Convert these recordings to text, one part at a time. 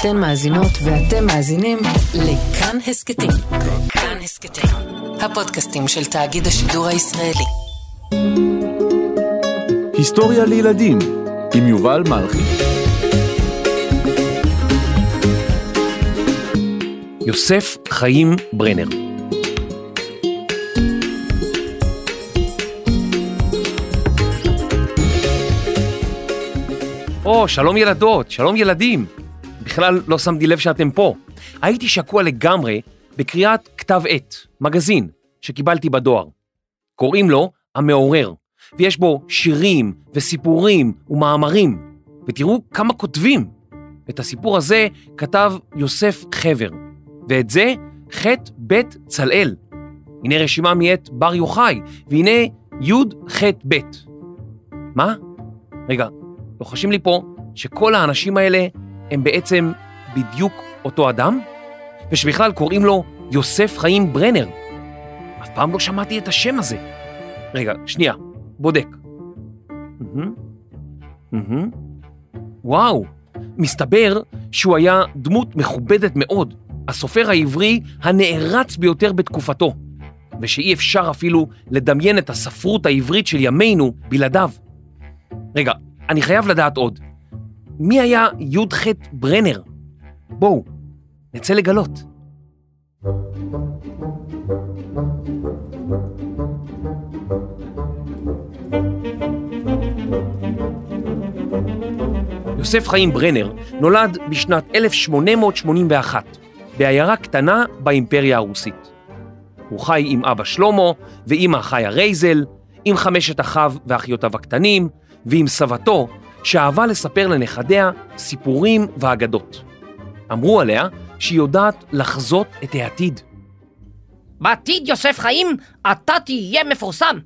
אתן מאזינות ואתם מאזינים לכאן הסכתים. כאן הסכתים, הפודקאסטים של תאגיד השידור הישראלי. היסטוריה לילדים עם יובל מלכי. יוסף חיים ברנר או, שלום ילדות, שלום ילדים. בכלל לא שמתי לב שאתם פה. הייתי שקוע לגמרי בקריאת כתב עת, מגזין, שקיבלתי בדואר. קוראים לו המעורר, ויש בו שירים וסיפורים ומאמרים, ותראו כמה כותבים. את הסיפור הזה כתב יוסף חבר, ואת זה ח' ב' צלאל. הנה רשימה מאת בר יוחאי, והנה י' ח' ב'. מה? רגע, לוחשים לי פה שכל האנשים האלה הם בעצם בדיוק אותו אדם? ושבכלל קוראים לו יוסף חיים ברנר. אף פעם לא שמעתי את השם הזה. רגע, שנייה, בודק. וואו, מסתבר שהוא היה דמות מכובדת מאוד, הסופר העברי הנערץ ביותר בתקופתו, ושאי אפשר אפילו לדמיין את הספרות העברית של ימינו בלעדיו. רגע, אני חייב לדעת עוד. מי היה י"ח ברנר? בואו, נצא לגלות. יוסף חיים ברנר נולד בשנת 1881 בעיירה קטנה באימפריה הרוסית. הוא חי עם אבא שלמה ואימא חיה רייזל, עם חמשת אחיו ואחיותיו הקטנים, ועם סבתו, שאהבה לספר לנכדיה סיפורים ואגדות. אמרו עליה שהיא יודעת לחזות את העתיד. בעתיד, יוסף חיים, אתה תהיה מפורסם.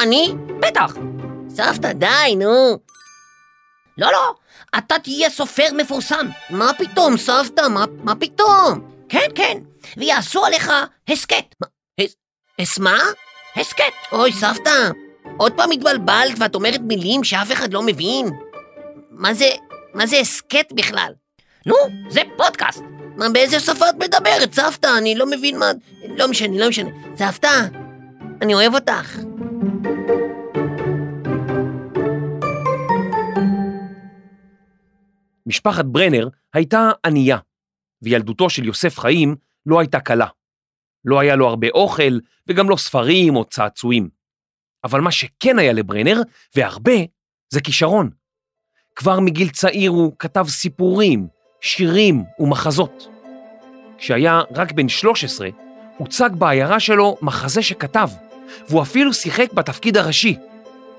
אני? בטח. סבתא, די, נו. לא, לא, אתה תהיה סופר מפורסם. מה פתאום, סבתא? מה, מה פתאום? כן, כן, ויעשו עליך הסכת. אס מה? הסכת. אוי, סבתא, עוד פעם התבלבלת ואת אומרת מילים שאף אחד לא מבין. מה זה, מה זה הסכת בכלל? נו, זה פודקאסט. מה, באיזה שפה את מדברת, סבתא? אני לא מבין מה... לא משנה, לא משנה. סבתא, אני אוהב אותך. משפחת ברנר הייתה ענייה, וילדותו של יוסף חיים לא הייתה קלה. לא היה לו הרבה אוכל, וגם לא ספרים או צעצועים. אבל מה שכן היה לברנר, והרבה, זה כישרון. כבר מגיל צעיר הוא כתב סיפורים, שירים ומחזות. כשהיה רק בן 13, הוצג בעיירה שלו מחזה שכתב, והוא אפילו שיחק בתפקיד הראשי,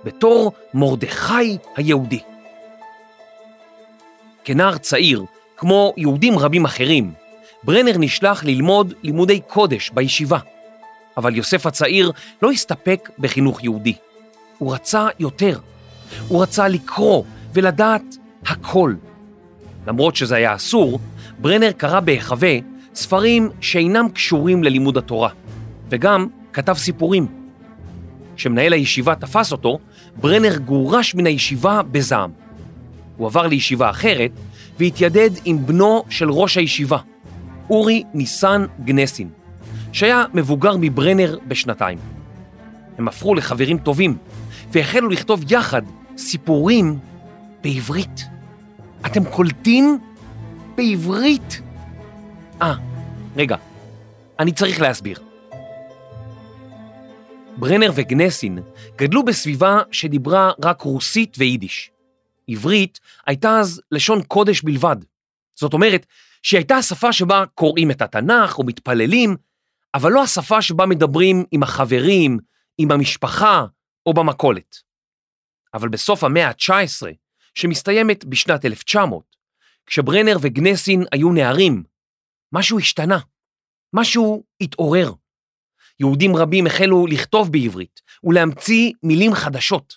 בתור מרדכי היהודי. כנער צעיר, כמו יהודים רבים אחרים, ברנר נשלח ללמוד לימודי קודש בישיבה. אבל יוסף הצעיר לא הסתפק בחינוך יהודי. הוא רצה יותר. הוא רצה לקרוא ולדעת הכל. למרות שזה היה אסור, ברנר קרא בהיחווה ספרים שאינם קשורים ללימוד התורה, וגם כתב סיפורים. כשמנהל הישיבה תפס אותו, ברנר גורש מן הישיבה בזעם. הוא עבר לישיבה אחרת והתיידד עם בנו של ראש הישיבה, אורי ניסן גנסין, שהיה מבוגר מברנר בשנתיים. הם הפכו לחברים טובים והחלו לכתוב יחד סיפורים בעברית. אתם קולטים? בעברית. אה, רגע, אני צריך להסביר. ברנר וגנסין גדלו בסביבה שדיברה רק רוסית ויידיש. עברית הייתה אז לשון קודש בלבד. זאת אומרת שהיא הייתה השפה שבה קוראים את התנ"ך או מתפללים, אבל לא השפה שבה מדברים עם החברים, עם המשפחה או במכולת. אבל בסוף המאה ה-19, שמסתיימת בשנת 1900, כשברנר וגנסין היו נערים, משהו השתנה, משהו התעורר. יהודים רבים החלו לכתוב בעברית ולהמציא מילים חדשות.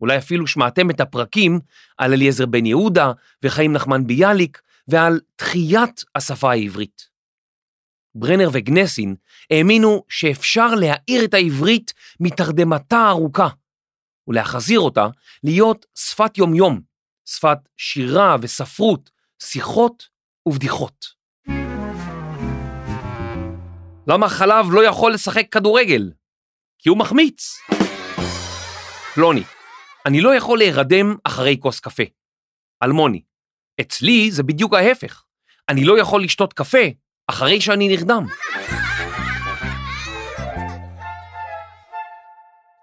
אולי אפילו שמעתם את הפרקים על אליעזר בן יהודה וחיים נחמן ביאליק ועל תחיית השפה העברית. ברנר וגנסין האמינו שאפשר להאיר את העברית מתרדמתה הארוכה ולהחזיר אותה להיות שפת יומיום, שפת שירה וספרות, שיחות ובדיחות. למה חלב לא יכול לשחק כדורגל? כי הוא מחמיץ. פלוני, אני לא יכול להירדם אחרי כוס קפה. אלמוני, אצלי זה בדיוק ההפך. אני לא יכול לשתות קפה אחרי שאני נרדם.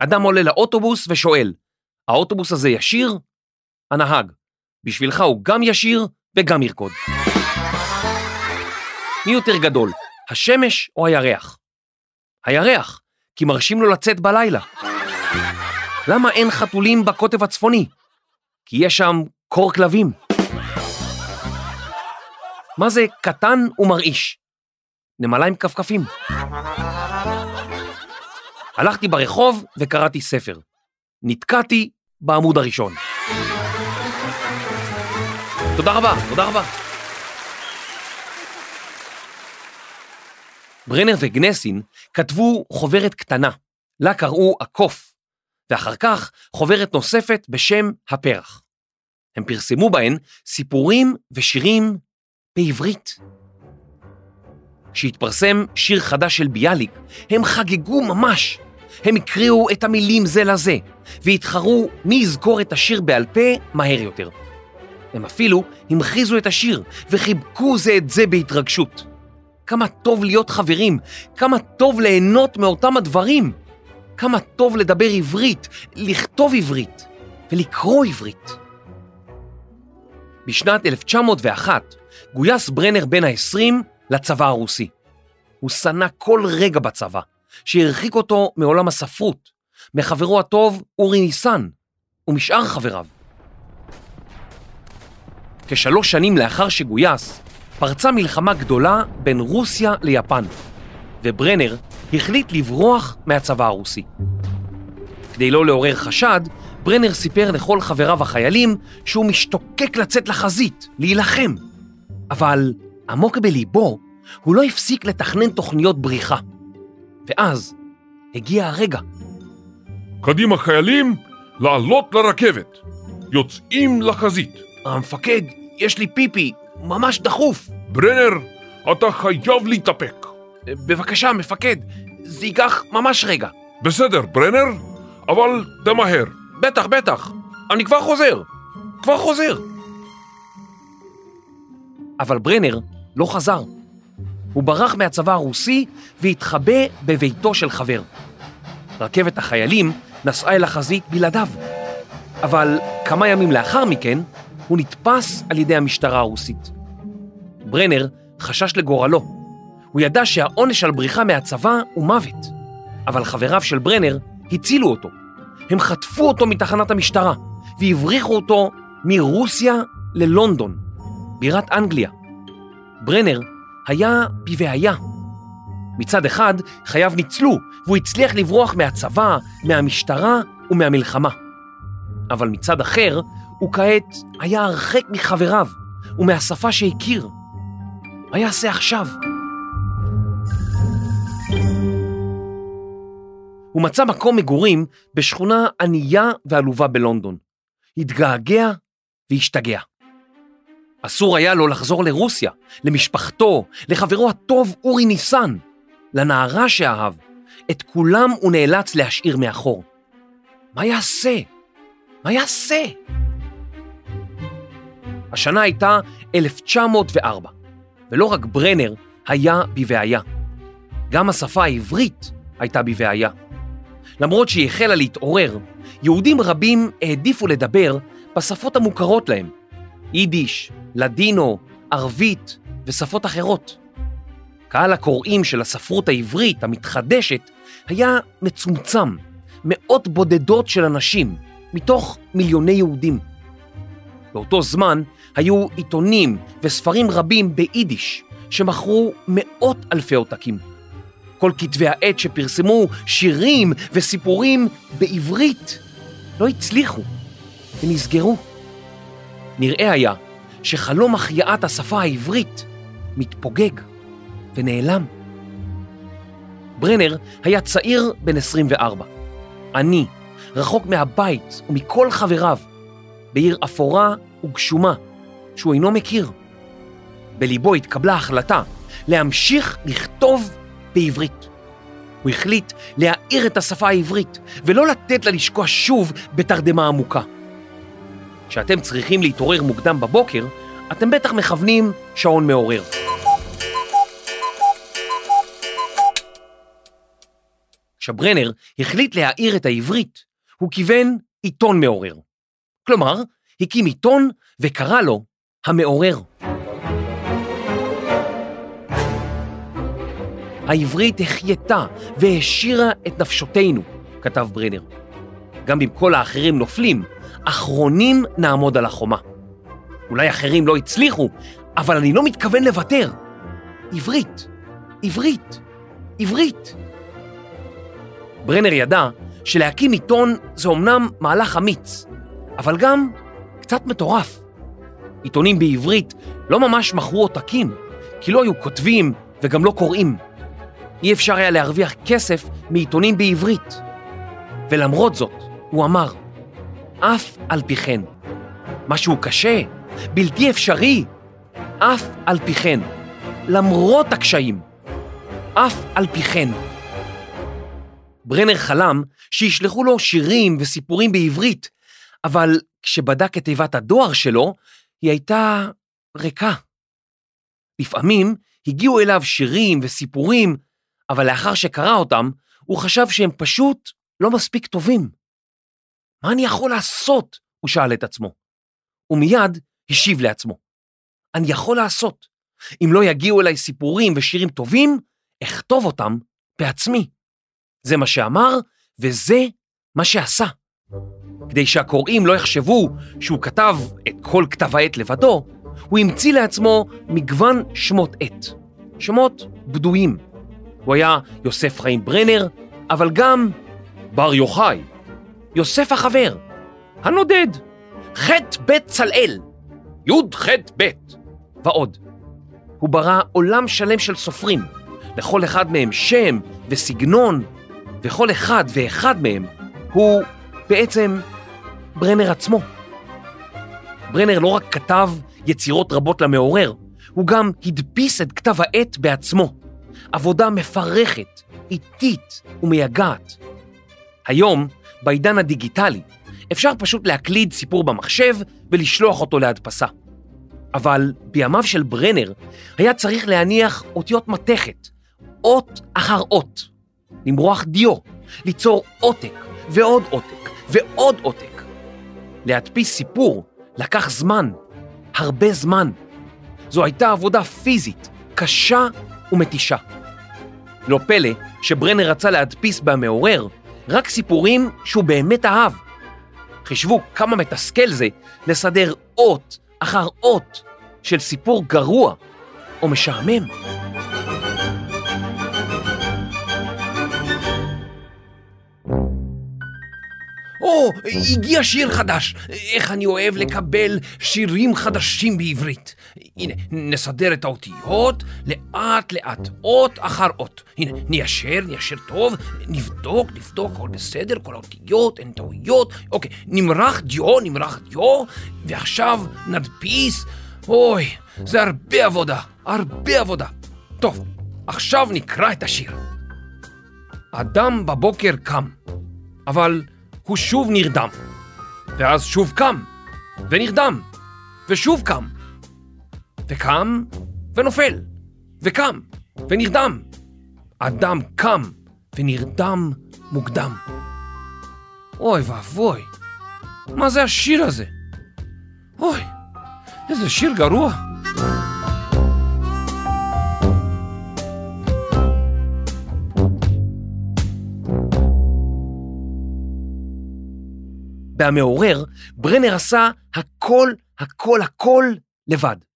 אדם עולה לאוטובוס ושואל, האוטובוס הזה ישיר? הנהג, בשבילך הוא גם ישיר וגם ירקוד. מי יותר גדול, השמש או הירח? הירח, כי מרשים לו לצאת בלילה. למה אין חתולים בקוטב הצפוני? כי יש שם קור כלבים. מה זה קטן ומרעיש? נמלה עם כפכפים. הלכתי ברחוב וקראתי ספר. נתקעתי בעמוד הראשון. תודה רבה, תודה רבה. ברנר וגנסין כתבו חוברת קטנה, לה קראו הקוף, ואחר כך חוברת נוספת בשם הפרח. הם פרסמו בהן סיפורים ושירים בעברית. כשהתפרסם שיר חדש של ביאליק, הם חגגו ממש. הם הקריאו את המילים זה לזה, והתחרו מי יזכור את השיר בעל פה מהר יותר. הם אפילו המחיזו את השיר וחיבקו זה את זה בהתרגשות. כמה טוב להיות חברים, כמה טוב ליהנות מאותם הדברים, כמה טוב לדבר עברית, לכתוב עברית ולקרוא עברית. בשנת 1901 גויס ברנר בן ה-20 לצבא הרוסי. הוא שנא כל רגע בצבא, שהרחיק אותו מעולם הספרות, מחברו הטוב אורי ניסן ומשאר חבריו. כשלוש שנים לאחר שגויס, פרצה מלחמה גדולה בין רוסיה ליפן, וברנר החליט לברוח מהצבא הרוסי. כדי לא לעורר חשד, ברנר סיפר לכל חבריו החיילים שהוא משתוקק לצאת לחזית, להילחם. אבל עמוק בליבו, הוא לא הפסיק לתכנן תוכניות בריחה. ואז הגיע הרגע. קדימה חיילים, לעלות לרכבת. יוצאים לחזית. המפקד, יש לי פיפי, ממש דחוף. ברנר, אתה חייב להתאפק. בבקשה, מפקד, זה ייקח ממש רגע. בסדר, ברנר, אבל תמהר. בטח, בטח, אני כבר חוזר, כבר חוזר. אבל ברנר לא חזר. הוא ברח מהצבא הרוסי והתחבא בביתו של חבר. רכבת החיילים נסעה אל החזית בלעדיו. אבל כמה ימים לאחר מכן, הוא נתפס על ידי המשטרה הרוסית. ברנר חשש לגורלו. הוא ידע שהעונש על בריחה מהצבא הוא מוות. אבל חבריו של ברנר הצילו אותו. הם חטפו אותו מתחנת המשטרה והבריחו אותו מרוסיה ללונדון, בירת אנגליה. ברנר היה בבעיה. מצד אחד, חייו ניצלו, והוא הצליח לברוח מהצבא, מהמשטרה ומהמלחמה. אבל מצד אחר, הוא כעת היה הרחק מחבריו ומהשפה שהכיר. מה יעשה עכשיו? הוא מצא מקום מגורים בשכונה ענייה ועלובה בלונדון. התגעגע והשתגע. אסור היה לו לחזור לרוסיה, למשפחתו, לחברו הטוב אורי ניסן, לנערה שאהב. את כולם הוא נאלץ להשאיר מאחור. מה יעשה? מה יעשה? השנה הייתה 1904, ולא רק ברנר היה בבעיה. גם השפה העברית הייתה בבעיה. למרות שהיא החלה להתעורר, יהודים רבים העדיפו לדבר בשפות המוכרות להם, יידיש, לדינו, ערבית ושפות אחרות. קהל הקוראים של הספרות העברית המתחדשת היה מצומצם, מאות בודדות של אנשים, מתוך מיליוני יהודים. באותו זמן היו עיתונים וספרים רבים ביידיש שמכרו מאות אלפי עותקים. כל כתבי העת שפרסמו שירים וסיפורים בעברית לא הצליחו ונסגרו. נראה היה שחלום החייאת השפה העברית מתפוגג ונעלם. ברנר היה צעיר בן 24, עני, רחוק מהבית ומכל חבריו, בעיר אפורה וגשומה שהוא אינו מכיר. בליבו התקבלה החלטה להמשיך לכתוב בעברית. הוא החליט להאיר את השפה העברית ולא לתת לה לשקוע שוב בתרדמה עמוקה. כשאתם צריכים להתעורר מוקדם בבוקר, אתם בטח מכוונים שעון מעורר. כשברנר החליט להאיר את העברית, הוא כיוון עיתון מעורר. כלומר, הקים עיתון וקרא לו המעורר. העברית החייתה והעשירה את נפשותינו, כתב ברנר. גם אם כל האחרים נופלים, אחרונים נעמוד על החומה. אולי אחרים לא הצליחו, אבל אני לא מתכוון לוותר. עברית, עברית, עברית. ברנר ידע שלהקים עיתון זה אומנם מהלך אמיץ, אבל גם קצת מטורף. עיתונים בעברית לא ממש מכרו עותקים, כי לא היו כותבים וגם לא קוראים. אי אפשר היה להרוויח כסף מעיתונים בעברית. ולמרות זאת, הוא אמר, אף על פי כן, משהו קשה, בלתי אפשרי, אף על פי כן, למרות הקשיים, אף על פי כן. ברנר חלם שישלחו לו שירים וסיפורים בעברית, אבל כשבדק את תיבת הדואר שלו, היא הייתה ריקה. לפעמים הגיעו אליו שירים וסיפורים, אבל לאחר שקרא אותם, הוא חשב שהם פשוט לא מספיק טובים. מה אני יכול לעשות? הוא שאל את עצמו. ומיד השיב לעצמו. אני יכול לעשות. אם לא יגיעו אליי סיפורים ושירים טובים, אכתוב אותם בעצמי. זה מה שאמר, וזה מה שעשה. כדי שהקוראים לא יחשבו שהוא כתב את כל כתב העת לבדו, הוא המציא לעצמו מגוון שמות עת. שמות בדויים. הוא היה יוסף חיים ברנר, אבל גם בר יוחאי, יוסף החבר, הנודד, ח' ב' צלאל, י' ח' ב', ועוד. הוא ברא עולם שלם של סופרים, לכל אחד מהם שם וסגנון, וכל אחד ואחד מהם הוא בעצם ברנר עצמו. ברנר לא רק כתב יצירות רבות למעורר, הוא גם הדפיס את כתב העת בעצמו. עבודה מפרכת, איטית ומייגעת. היום, בעידן הדיגיטלי, אפשר פשוט להקליד סיפור במחשב ולשלוח אותו להדפסה. אבל בימיו של ברנר היה צריך להניח אותיות מתכת, אות אחר אות, למרוח דיו, ליצור עותק ועוד עותק ועוד עותק. להדפיס סיפור לקח זמן, הרבה זמן. זו הייתה עבודה פיזית, קשה ומתישה. לא פלא שברנר רצה להדפיס במעורר רק סיפורים שהוא באמת אהב. חישבו כמה מתסכל זה לסדר אות אחר אות של סיפור גרוע או משעמם. או, הגיע שיר חדש. איך אני אוהב לקבל שירים חדשים בעברית. הנה, נסדר את האותיות לאט לאט, אות אחר אות. הנה, ניישר, ניישר טוב, נבדוק, נבדוק, הכל בסדר, כל האותיות, אין טעויות. אוקיי, נמרח דיו, נמרח דיו, ועכשיו נדפיס. אוי, זה הרבה עבודה, הרבה עבודה. טוב, עכשיו נקרא את השיר. אדם בבוקר קם, אבל הוא שוב נרדם, ואז שוב קם, ונרדם, ושוב קם, וקם, ונופל, וקם, ונרדם. אדם קם ונרדם מוקדם. אוי ואבוי, מה זה השיר הזה? אוי, איזה שיר גרוע. בהמעורר, ברנר עשה הכל, הכל, הכל לבד.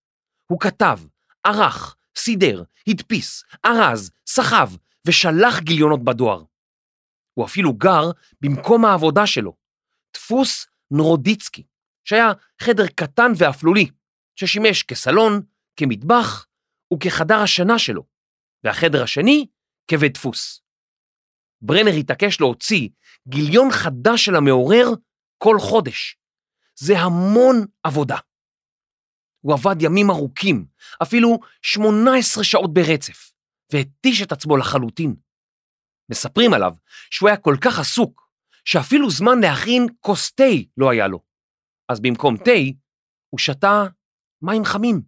הוא כתב, ערך, סידר, הדפיס, ארז, סחב ושלח גיליונות בדואר. הוא אפילו גר במקום העבודה שלו, דפוס נרודיצקי, שהיה חדר קטן ואפלולי, ששימש כסלון, כמטבח וכחדר השינה שלו, והחדר השני כבית דפוס. ברנר התעקש להוציא גיליון חדש של המעורר כל חודש. זה המון עבודה. הוא עבד ימים ארוכים, אפילו 18 שעות ברצף, והתיש את עצמו לחלוטין. מספרים עליו שהוא היה כל כך עסוק, שאפילו זמן להכין כוס תה לא היה לו. אז במקום תה, הוא שתה מים חמים.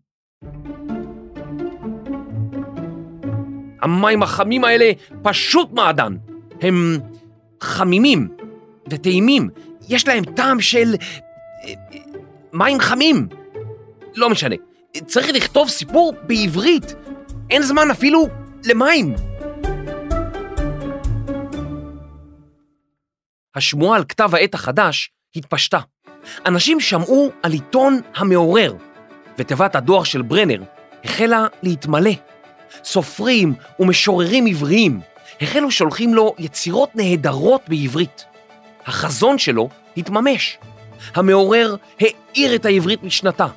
המים החמים האלה פשוט מעדן. הם חמימים וטעימים, יש להם טעם של אה, אה, מים חמים. לא משנה, צריך לכתוב סיפור בעברית, אין זמן אפילו למים. השמועה על כתב העת החדש התפשטה. אנשים שמעו על עיתון המעורר, ותיבת הדואר של ברנר החלה להתמלא. סופרים ומשוררים עבריים החלו שולחים לו יצירות נהדרות בעברית. החזון שלו התממש. המעורר האיר את העברית משנתה,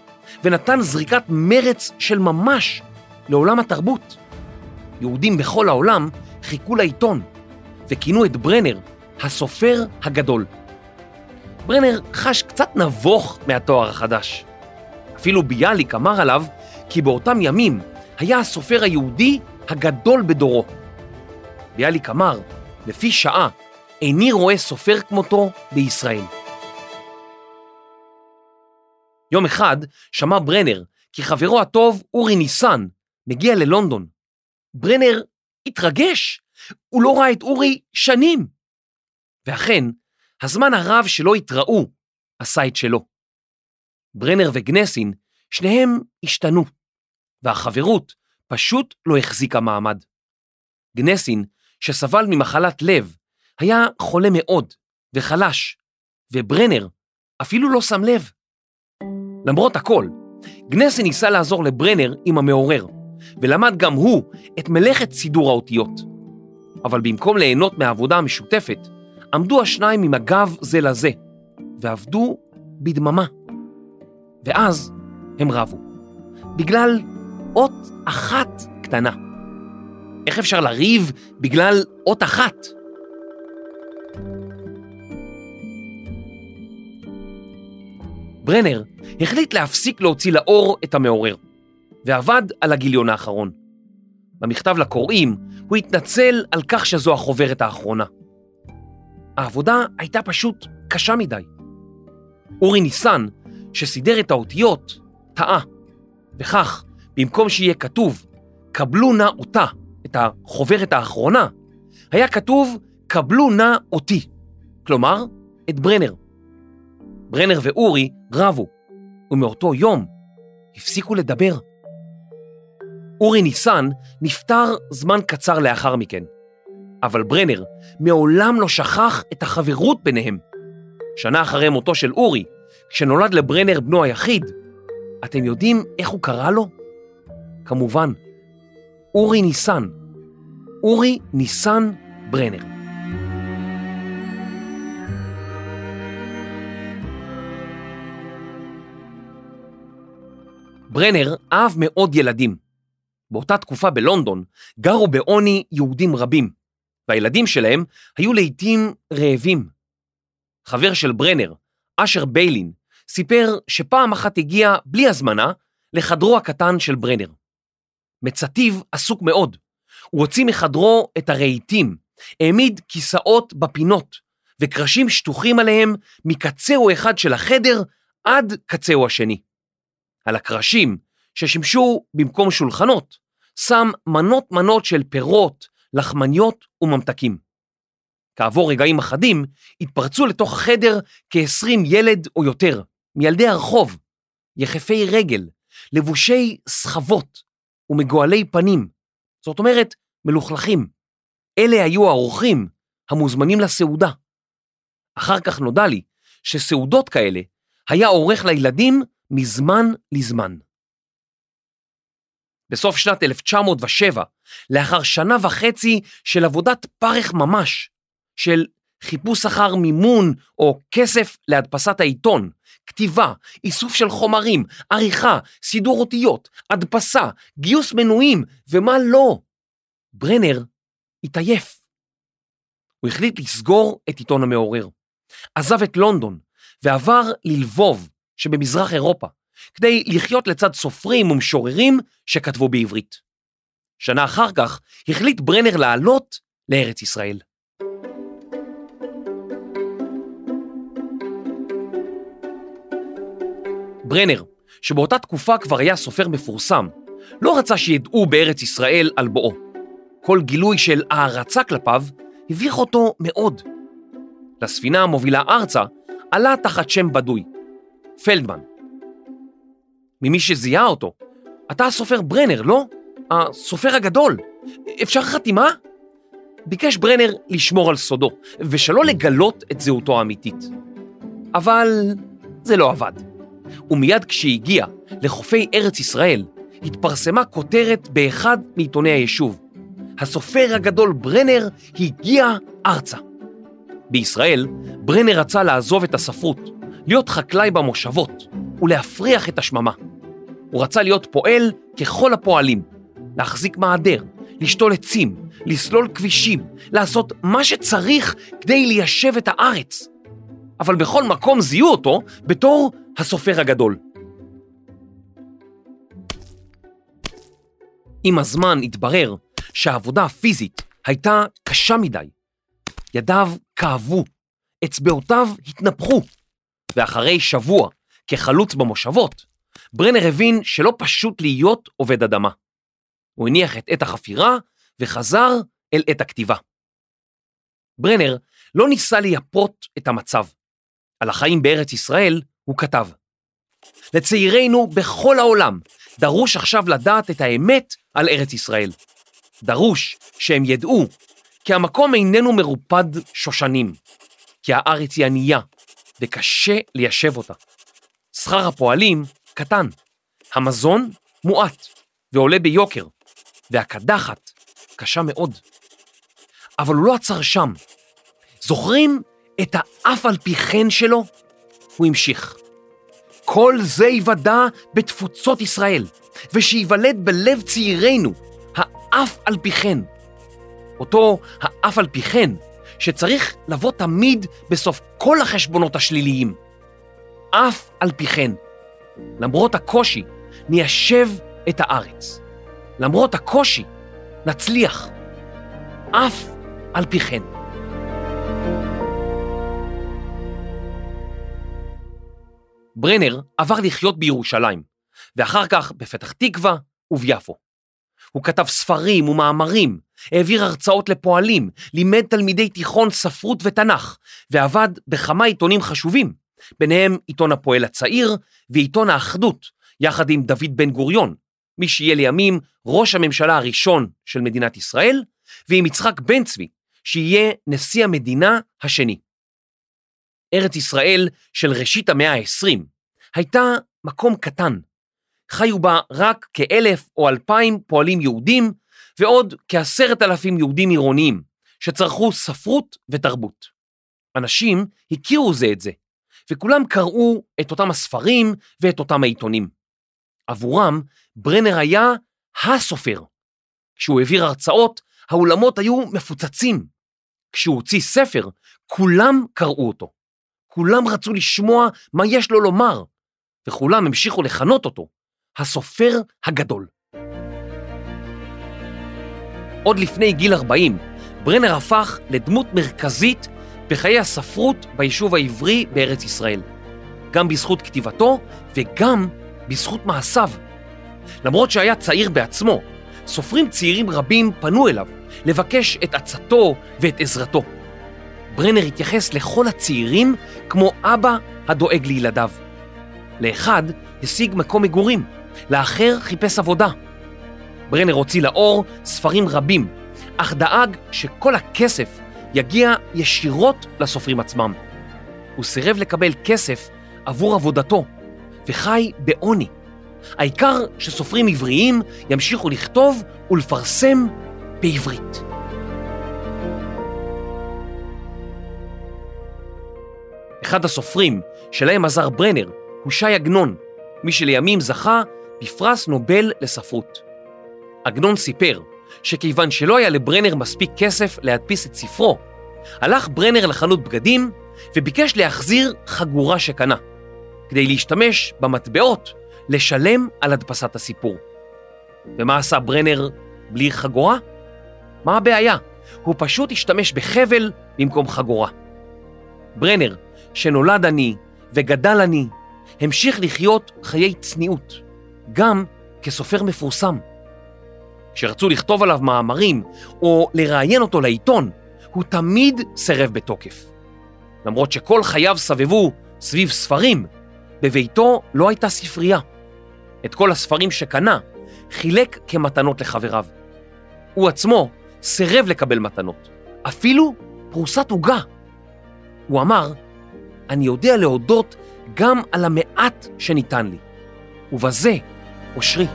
ונתן זריקת מרץ של ממש לעולם התרבות. יהודים בכל העולם חיכו לעיתון, וכינו את ברנר הסופר הגדול. ברנר חש קצת נבוך מהתואר החדש. אפילו ביאליק אמר עליו כי באותם ימים היה הסופר היהודי הגדול בדורו. ביאליק אמר, לפי שעה, איני רואה סופר כמותו בישראל. יום אחד שמע ברנר כי חברו הטוב אורי ניסן מגיע ללונדון. ברנר התרגש, הוא לא ראה את אורי שנים. ואכן, הזמן הרב שלא התראו עשה את שלו. ברנר וגנסין, שניהם השתנו, והחברות פשוט לא החזיקה מעמד. גנסין, שסבל ממחלת לב, היה חולה מאוד וחלש, וברנר אפילו לא שם לב. למרות הכל, גנסין ניסה לעזור לברנר עם המעורר, ולמד גם הוא את מלאכת סידור האותיות. אבל במקום ליהנות מהעבודה המשותפת, עמדו השניים עם הגב זה לזה, ועבדו בדממה. ואז הם רבו, בגלל אות אחת קטנה. איך אפשר לריב בגלל אות אחת? ברנר החליט להפסיק להוציא לאור את המעורר, ועבד על הגיליון האחרון. במכתב לקוראים הוא התנצל על כך שזו החוברת האחרונה. העבודה הייתה פשוט קשה מדי. אורי ניסן, שסידר את האותיות, טעה, וכך, במקום שיהיה כתוב, קבלו נא אותה, את החוברת האחרונה, היה כתוב, קבלו נא אותי, כלומר, את ברנר. ברנר ואורי רבו, ומאותו יום הפסיקו לדבר. אורי ניסן נפטר זמן קצר לאחר מכן, אבל ברנר מעולם לא שכח את החברות ביניהם. שנה אחרי מותו של אורי, כשנולד לברנר בנו היחיד, אתם יודעים איך הוא קרא לו? כמובן, אורי ניסן. אורי ניסן ברנר. ברנר אהב מאוד ילדים. באותה תקופה בלונדון גרו בעוני יהודים רבים, והילדים שלהם היו לעתים רעבים. חבר של ברנר, אשר ביילין, סיפר שפעם אחת הגיע בלי הזמנה לחדרו הקטן של ברנר. מצטיב עסוק מאוד. הוא הוציא מחדרו את הרהיטים, העמיד כיסאות בפינות, וקרשים שטוחים עליהם מקצהו אחד של החדר עד קצהו השני. על הקרשים, ששימשו במקום שולחנות, שם מנות מנות של פירות, לחמניות וממתקים. כעבור רגעים אחדים, התפרצו לתוך החדר כ-20 ילד או יותר, מילדי הרחוב, יחפי רגל, לבושי סחבות ומגואלי פנים, זאת אומרת, מלוכלכים. אלה היו האורחים המוזמנים לסעודה. אחר כך נודע לי שסעודות כאלה היה עורך לילדים מזמן לזמן. בסוף שנת 1907, לאחר שנה וחצי של עבודת פרך ממש, של חיפוש אחר מימון או כסף להדפסת העיתון, כתיבה, איסוף של חומרים, עריכה, סידור אותיות, הדפסה, גיוס מנויים ומה לא. ברנר התעייף. הוא החליט לסגור את עיתון המעורר. עזב את לונדון ועבר ללבוב שבמזרח אירופה, כדי לחיות לצד סופרים ומשוררים שכתבו בעברית. שנה אחר כך החליט ברנר לעלות לארץ ישראל. ברנר, שבאותה תקופה כבר היה סופר מפורסם, לא רצה שידעו בארץ ישראל על בואו. כל גילוי של הערצה כלפיו הביך אותו מאוד. לספינה המובילה ארצה עלה תחת שם בדוי, פלדמן. ממי שזיהה אותו, אתה הסופר ברנר, לא? הסופר הגדול. אפשר חתימה? ביקש ברנר לשמור על סודו, ושלא לגלות את זהותו האמיתית. אבל זה לא עבד. ומיד כשהגיע לחופי ארץ ישראל, התפרסמה כותרת באחד מעיתוני היישוב. הסופר הגדול ברנר הגיע ארצה. בישראל, ברנר רצה לעזוב את הספרות, להיות חקלאי במושבות ולהפריח את השממה. הוא רצה להיות פועל ככל הפועלים, להחזיק מעדר, לשתול עצים, לסלול כבישים, לעשות מה שצריך כדי ליישב את הארץ. אבל בכל מקום זיהו אותו בתור הסופר הגדול. עם הזמן התברר שהעבודה הפיזית הייתה קשה מדי. ידיו כאבו, אצבעותיו התנפחו, ואחרי שבוע כחלוץ במושבות, ברנר הבין שלא פשוט להיות עובד אדמה. הוא הניח את עת החפירה וחזר אל עת הכתיבה. ברנר לא ניסה לייפות את המצב. על החיים בארץ ישראל הוא כתב: לצעירינו בכל העולם דרוש עכשיו לדעת את האמת על ארץ ישראל. דרוש שהם ידעו כי המקום איננו מרופד שושנים, כי הארץ היא ענייה וקשה ליישב אותה. שכר הפועלים קטן, המזון מועט ועולה ביוקר, והקדחת קשה מאוד. אבל הוא לא עצר שם. זוכרים את האף על פי כן שלו? הוא המשיך. כל זה יוודע בתפוצות ישראל, ושיוולד בלב צעירינו, האף על פי כן. אותו האף על פי כן, שצריך לבוא תמיד בסוף כל החשבונות השליליים. אף על פי כן. למרות הקושי, ניישב את הארץ. למרות הקושי, נצליח. אף על פי כן. ברנר עבר לחיות בירושלים, ואחר כך בפתח תקווה וביפו. הוא כתב ספרים ומאמרים, העביר הרצאות לפועלים, לימד תלמידי תיכון ספרות ותנ"ך, ועבד בכמה עיתונים חשובים, ביניהם עיתון הפועל הצעיר ועיתון האחדות, יחד עם דוד בן גוריון, מי שיהיה לימים ראש הממשלה הראשון של מדינת ישראל, ועם יצחק בן צבי, שיהיה נשיא המדינה השני. ארץ ישראל של ראשית המאה ה-20 הייתה מקום קטן. חיו בה רק כאלף או אלפיים פועלים יהודים ועוד כעשרת אלפים יהודים עירוניים שצרכו ספרות ותרבות. אנשים הכירו זה את זה, וכולם קראו את אותם הספרים ואת אותם העיתונים. עבורם, ברנר היה הסופר. כשהוא העביר הרצאות, האולמות היו מפוצצים. כשהוא הוציא ספר, כולם קראו אותו. כולם רצו לשמוע מה יש לו לומר, וכולם המשיכו לכנות אותו הסופר הגדול. עוד לפני גיל 40, ברנר הפך לדמות מרכזית בחיי הספרות ביישוב העברי בארץ ישראל, גם בזכות כתיבתו וגם בזכות מעשיו. למרות שהיה צעיר בעצמו, סופרים צעירים רבים פנו אליו לבקש את עצתו ואת עזרתו. ברנר התייחס לכל הצעירים כמו אבא הדואג לילדיו. לאחד השיג מקום מגורים, לאחר חיפש עבודה. ברנר הוציא לאור ספרים רבים, אך דאג שכל הכסף יגיע ישירות לסופרים עצמם. הוא סירב לקבל כסף עבור עבודתו, וחי בעוני. העיקר שסופרים עבריים ימשיכו לכתוב ולפרסם בעברית. אחד הסופרים שלהם עזר ברנר הוא ש"י עגנון, מי שלימים זכה בפרס נובל לספרות. עגנון סיפר שכיוון שלא היה לברנר מספיק כסף להדפיס את ספרו, הלך ברנר לחנות בגדים וביקש להחזיר חגורה שקנה, כדי להשתמש במטבעות לשלם על הדפסת הסיפור. ומה עשה ברנר בלי חגורה? מה הבעיה? הוא פשוט השתמש בחבל במקום חגורה. ברנר, שנולד עני וגדל עני, המשיך לחיות חיי צניעות, גם כסופר מפורסם. כשרצו לכתוב עליו מאמרים או לראיין אותו לעיתון, הוא תמיד סירב בתוקף. למרות שכל חייו סבבו סביב ספרים, בביתו לא הייתה ספרייה. את כל הספרים שקנה חילק כמתנות לחבריו. הוא עצמו סירב לקבל מתנות, אפילו פרוסת עוגה. הוא אמר, אני יודע להודות גם על המעט שניתן לי, ובזה אושרי.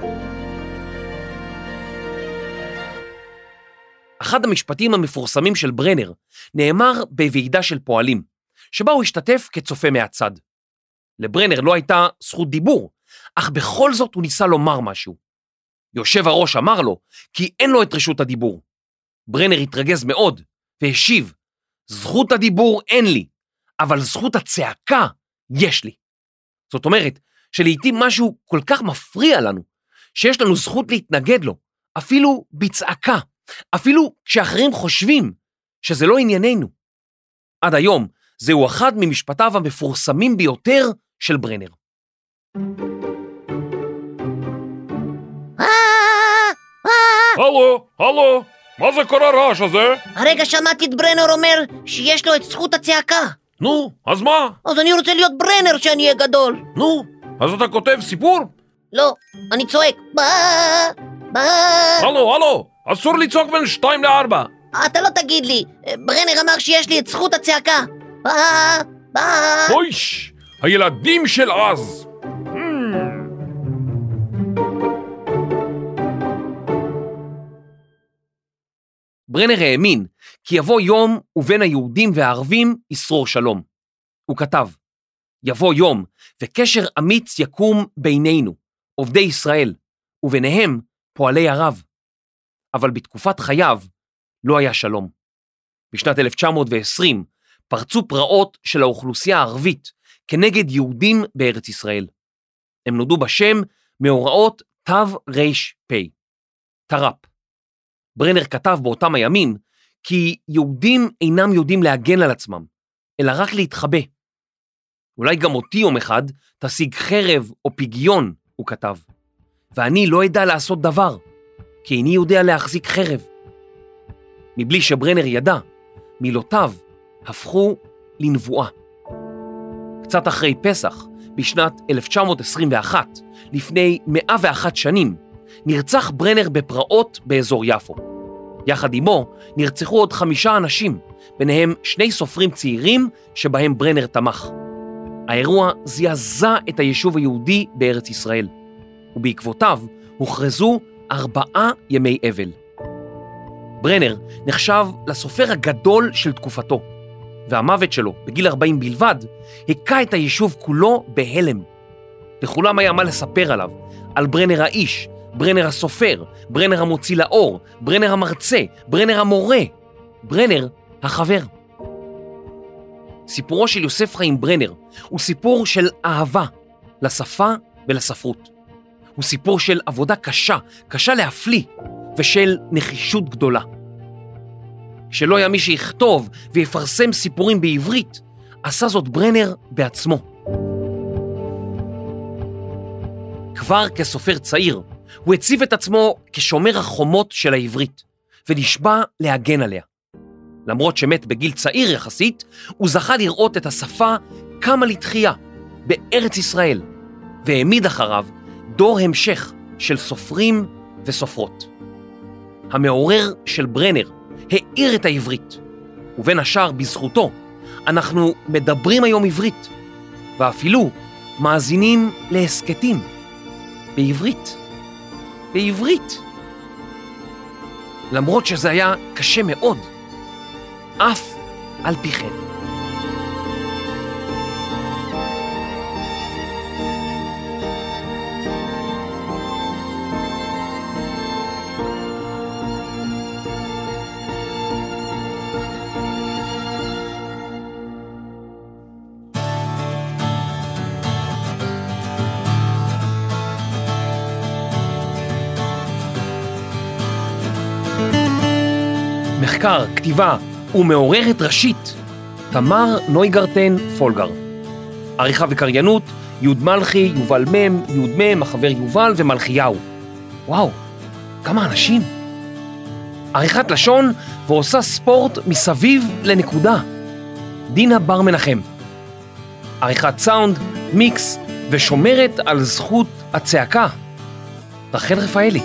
אחד המשפטים המפורסמים של ברנר נאמר בוועידה של פועלים, שבה הוא השתתף כצופה מהצד. לברנר לא הייתה זכות דיבור, אך בכל זאת הוא ניסה לומר משהו. יושב הראש אמר לו כי אין לו את רשות הדיבור. ברנר התרגז מאוד והשיב, זכות הדיבור אין לי, אבל זכות הצעקה יש לי. זאת אומרת, שלעיתים משהו כל כך מפריע לנו, שיש לנו זכות להתנגד לו, אפילו בצעקה, אפילו כשאחרים חושבים שזה לא ענייננו. עד היום, זהו אחד ממשפטיו המפורסמים ביותר של ברנר. הלו, הלו, מה זה כל הרעש הזה? הרגע שמעתי את ברנר אומר שיש לו את זכות הצעקה. נו, אז מה? אז אני רוצה להיות ברנר שאני אהיה גדול. נו, אז אתה כותב סיפור? לא, אני צועק. הלו, הלו, אסור לצעוק בין שתיים לארבע. אתה לא תגיד לי, ברנר אמר שיש לי את זכות הצעקה. בה. אויש, הילדים של אז. ברנר האמין כי יבוא יום ובין היהודים והערבים ישרור שלום. הוא כתב, יבוא יום וקשר אמיץ יקום בינינו, עובדי ישראל, וביניהם פועלי ערב. אבל בתקופת חייו לא היה שלום. בשנת 1920 פרצו פרעות של האוכלוסייה הערבית כנגד יהודים בארץ ישראל. הם נודעו בשם מאורעות תר"פ, תר"פ. ברנר כתב באותם הימים כי יהודים אינם יודעים להגן על עצמם, אלא רק להתחבא. אולי גם אותי יום אחד תשיג חרב או פגיון, הוא כתב, ואני לא אדע לעשות דבר, כי איני יודע להחזיק חרב. מבלי שברנר ידע, מילותיו הפכו לנבואה. קצת אחרי פסח, בשנת 1921, לפני 101 שנים, נרצח ברנר בפרעות באזור יפו. יחד עמו נרצחו עוד חמישה אנשים, ביניהם שני סופרים צעירים שבהם ברנר תמך. האירוע זעזע את היישוב היהודי בארץ ישראל, ובעקבותיו הוכרזו ארבעה ימי אבל. ברנר נחשב לסופר הגדול של תקופתו, והמוות שלו, בגיל 40 בלבד, היכה את היישוב כולו בהלם. לכולם היה מה לספר עליו, על ברנר האיש, ברנר הסופר, ברנר המוציא לאור, ברנר המרצה, ברנר המורה, ברנר החבר. סיפורו של יוסף חיים ברנר הוא סיפור של אהבה לשפה ולספרות. הוא סיפור של עבודה קשה, קשה להפליא, ושל נחישות גדולה. כשלא היה מי שיכתוב ויפרסם סיפורים בעברית, עשה זאת ברנר בעצמו. כבר כסופר צעיר, הוא הציב את עצמו כשומר החומות של העברית, ונשבע להגן עליה. למרות שמת בגיל צעיר יחסית, הוא זכה לראות את השפה קמה לתחייה בארץ ישראל, והעמיד אחריו דור המשך של סופרים וסופרות. המעורר של ברנר האיר את העברית, ובין השאר בזכותו אנחנו מדברים היום עברית, ואפילו מאזינים להסכתים בעברית. בעברית. למרות שזה היה קשה מאוד, אף על פי כן. מחקר, כתיבה ומעוררת ראשית, תמר נויגרטן פולגר. עריכה וקריינות, יוד מלכי, יובל מם, יוד מם, החבר יובל ומלכיהו. וואו, כמה אנשים. עריכת לשון ועושה ספורט מסביב לנקודה. דינה בר מנחם. עריכת סאונד, מיקס ושומרת על זכות הצעקה. רחל רפאלי.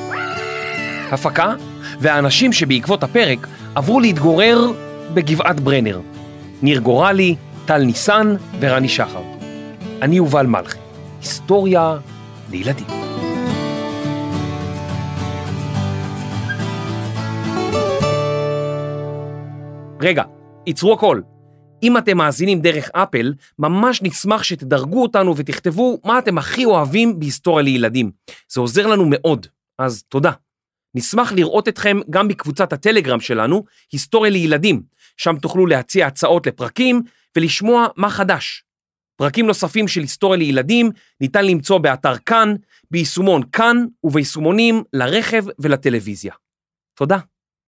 הפקה והאנשים שבעקבות הפרק עברו להתגורר בגבעת ברנר. ניר גורלי, טל ניסן ורני שחר. אני יובל מלכי. היסטוריה לילדים. רגע, עצרו הכל. אם אתם מאזינים דרך אפל, ממש נשמח שתדרגו אותנו ותכתבו מה אתם הכי אוהבים בהיסטוריה לילדים. זה עוזר לנו מאוד, אז תודה. נשמח לראות אתכם גם בקבוצת הטלגרם שלנו, היסטוריה לילדים, שם תוכלו להציע הצעות לפרקים ולשמוע מה חדש. פרקים נוספים של היסטוריה לילדים ניתן למצוא באתר כאן, ביישומון כאן וביישומונים לרכב ולטלוויזיה. תודה.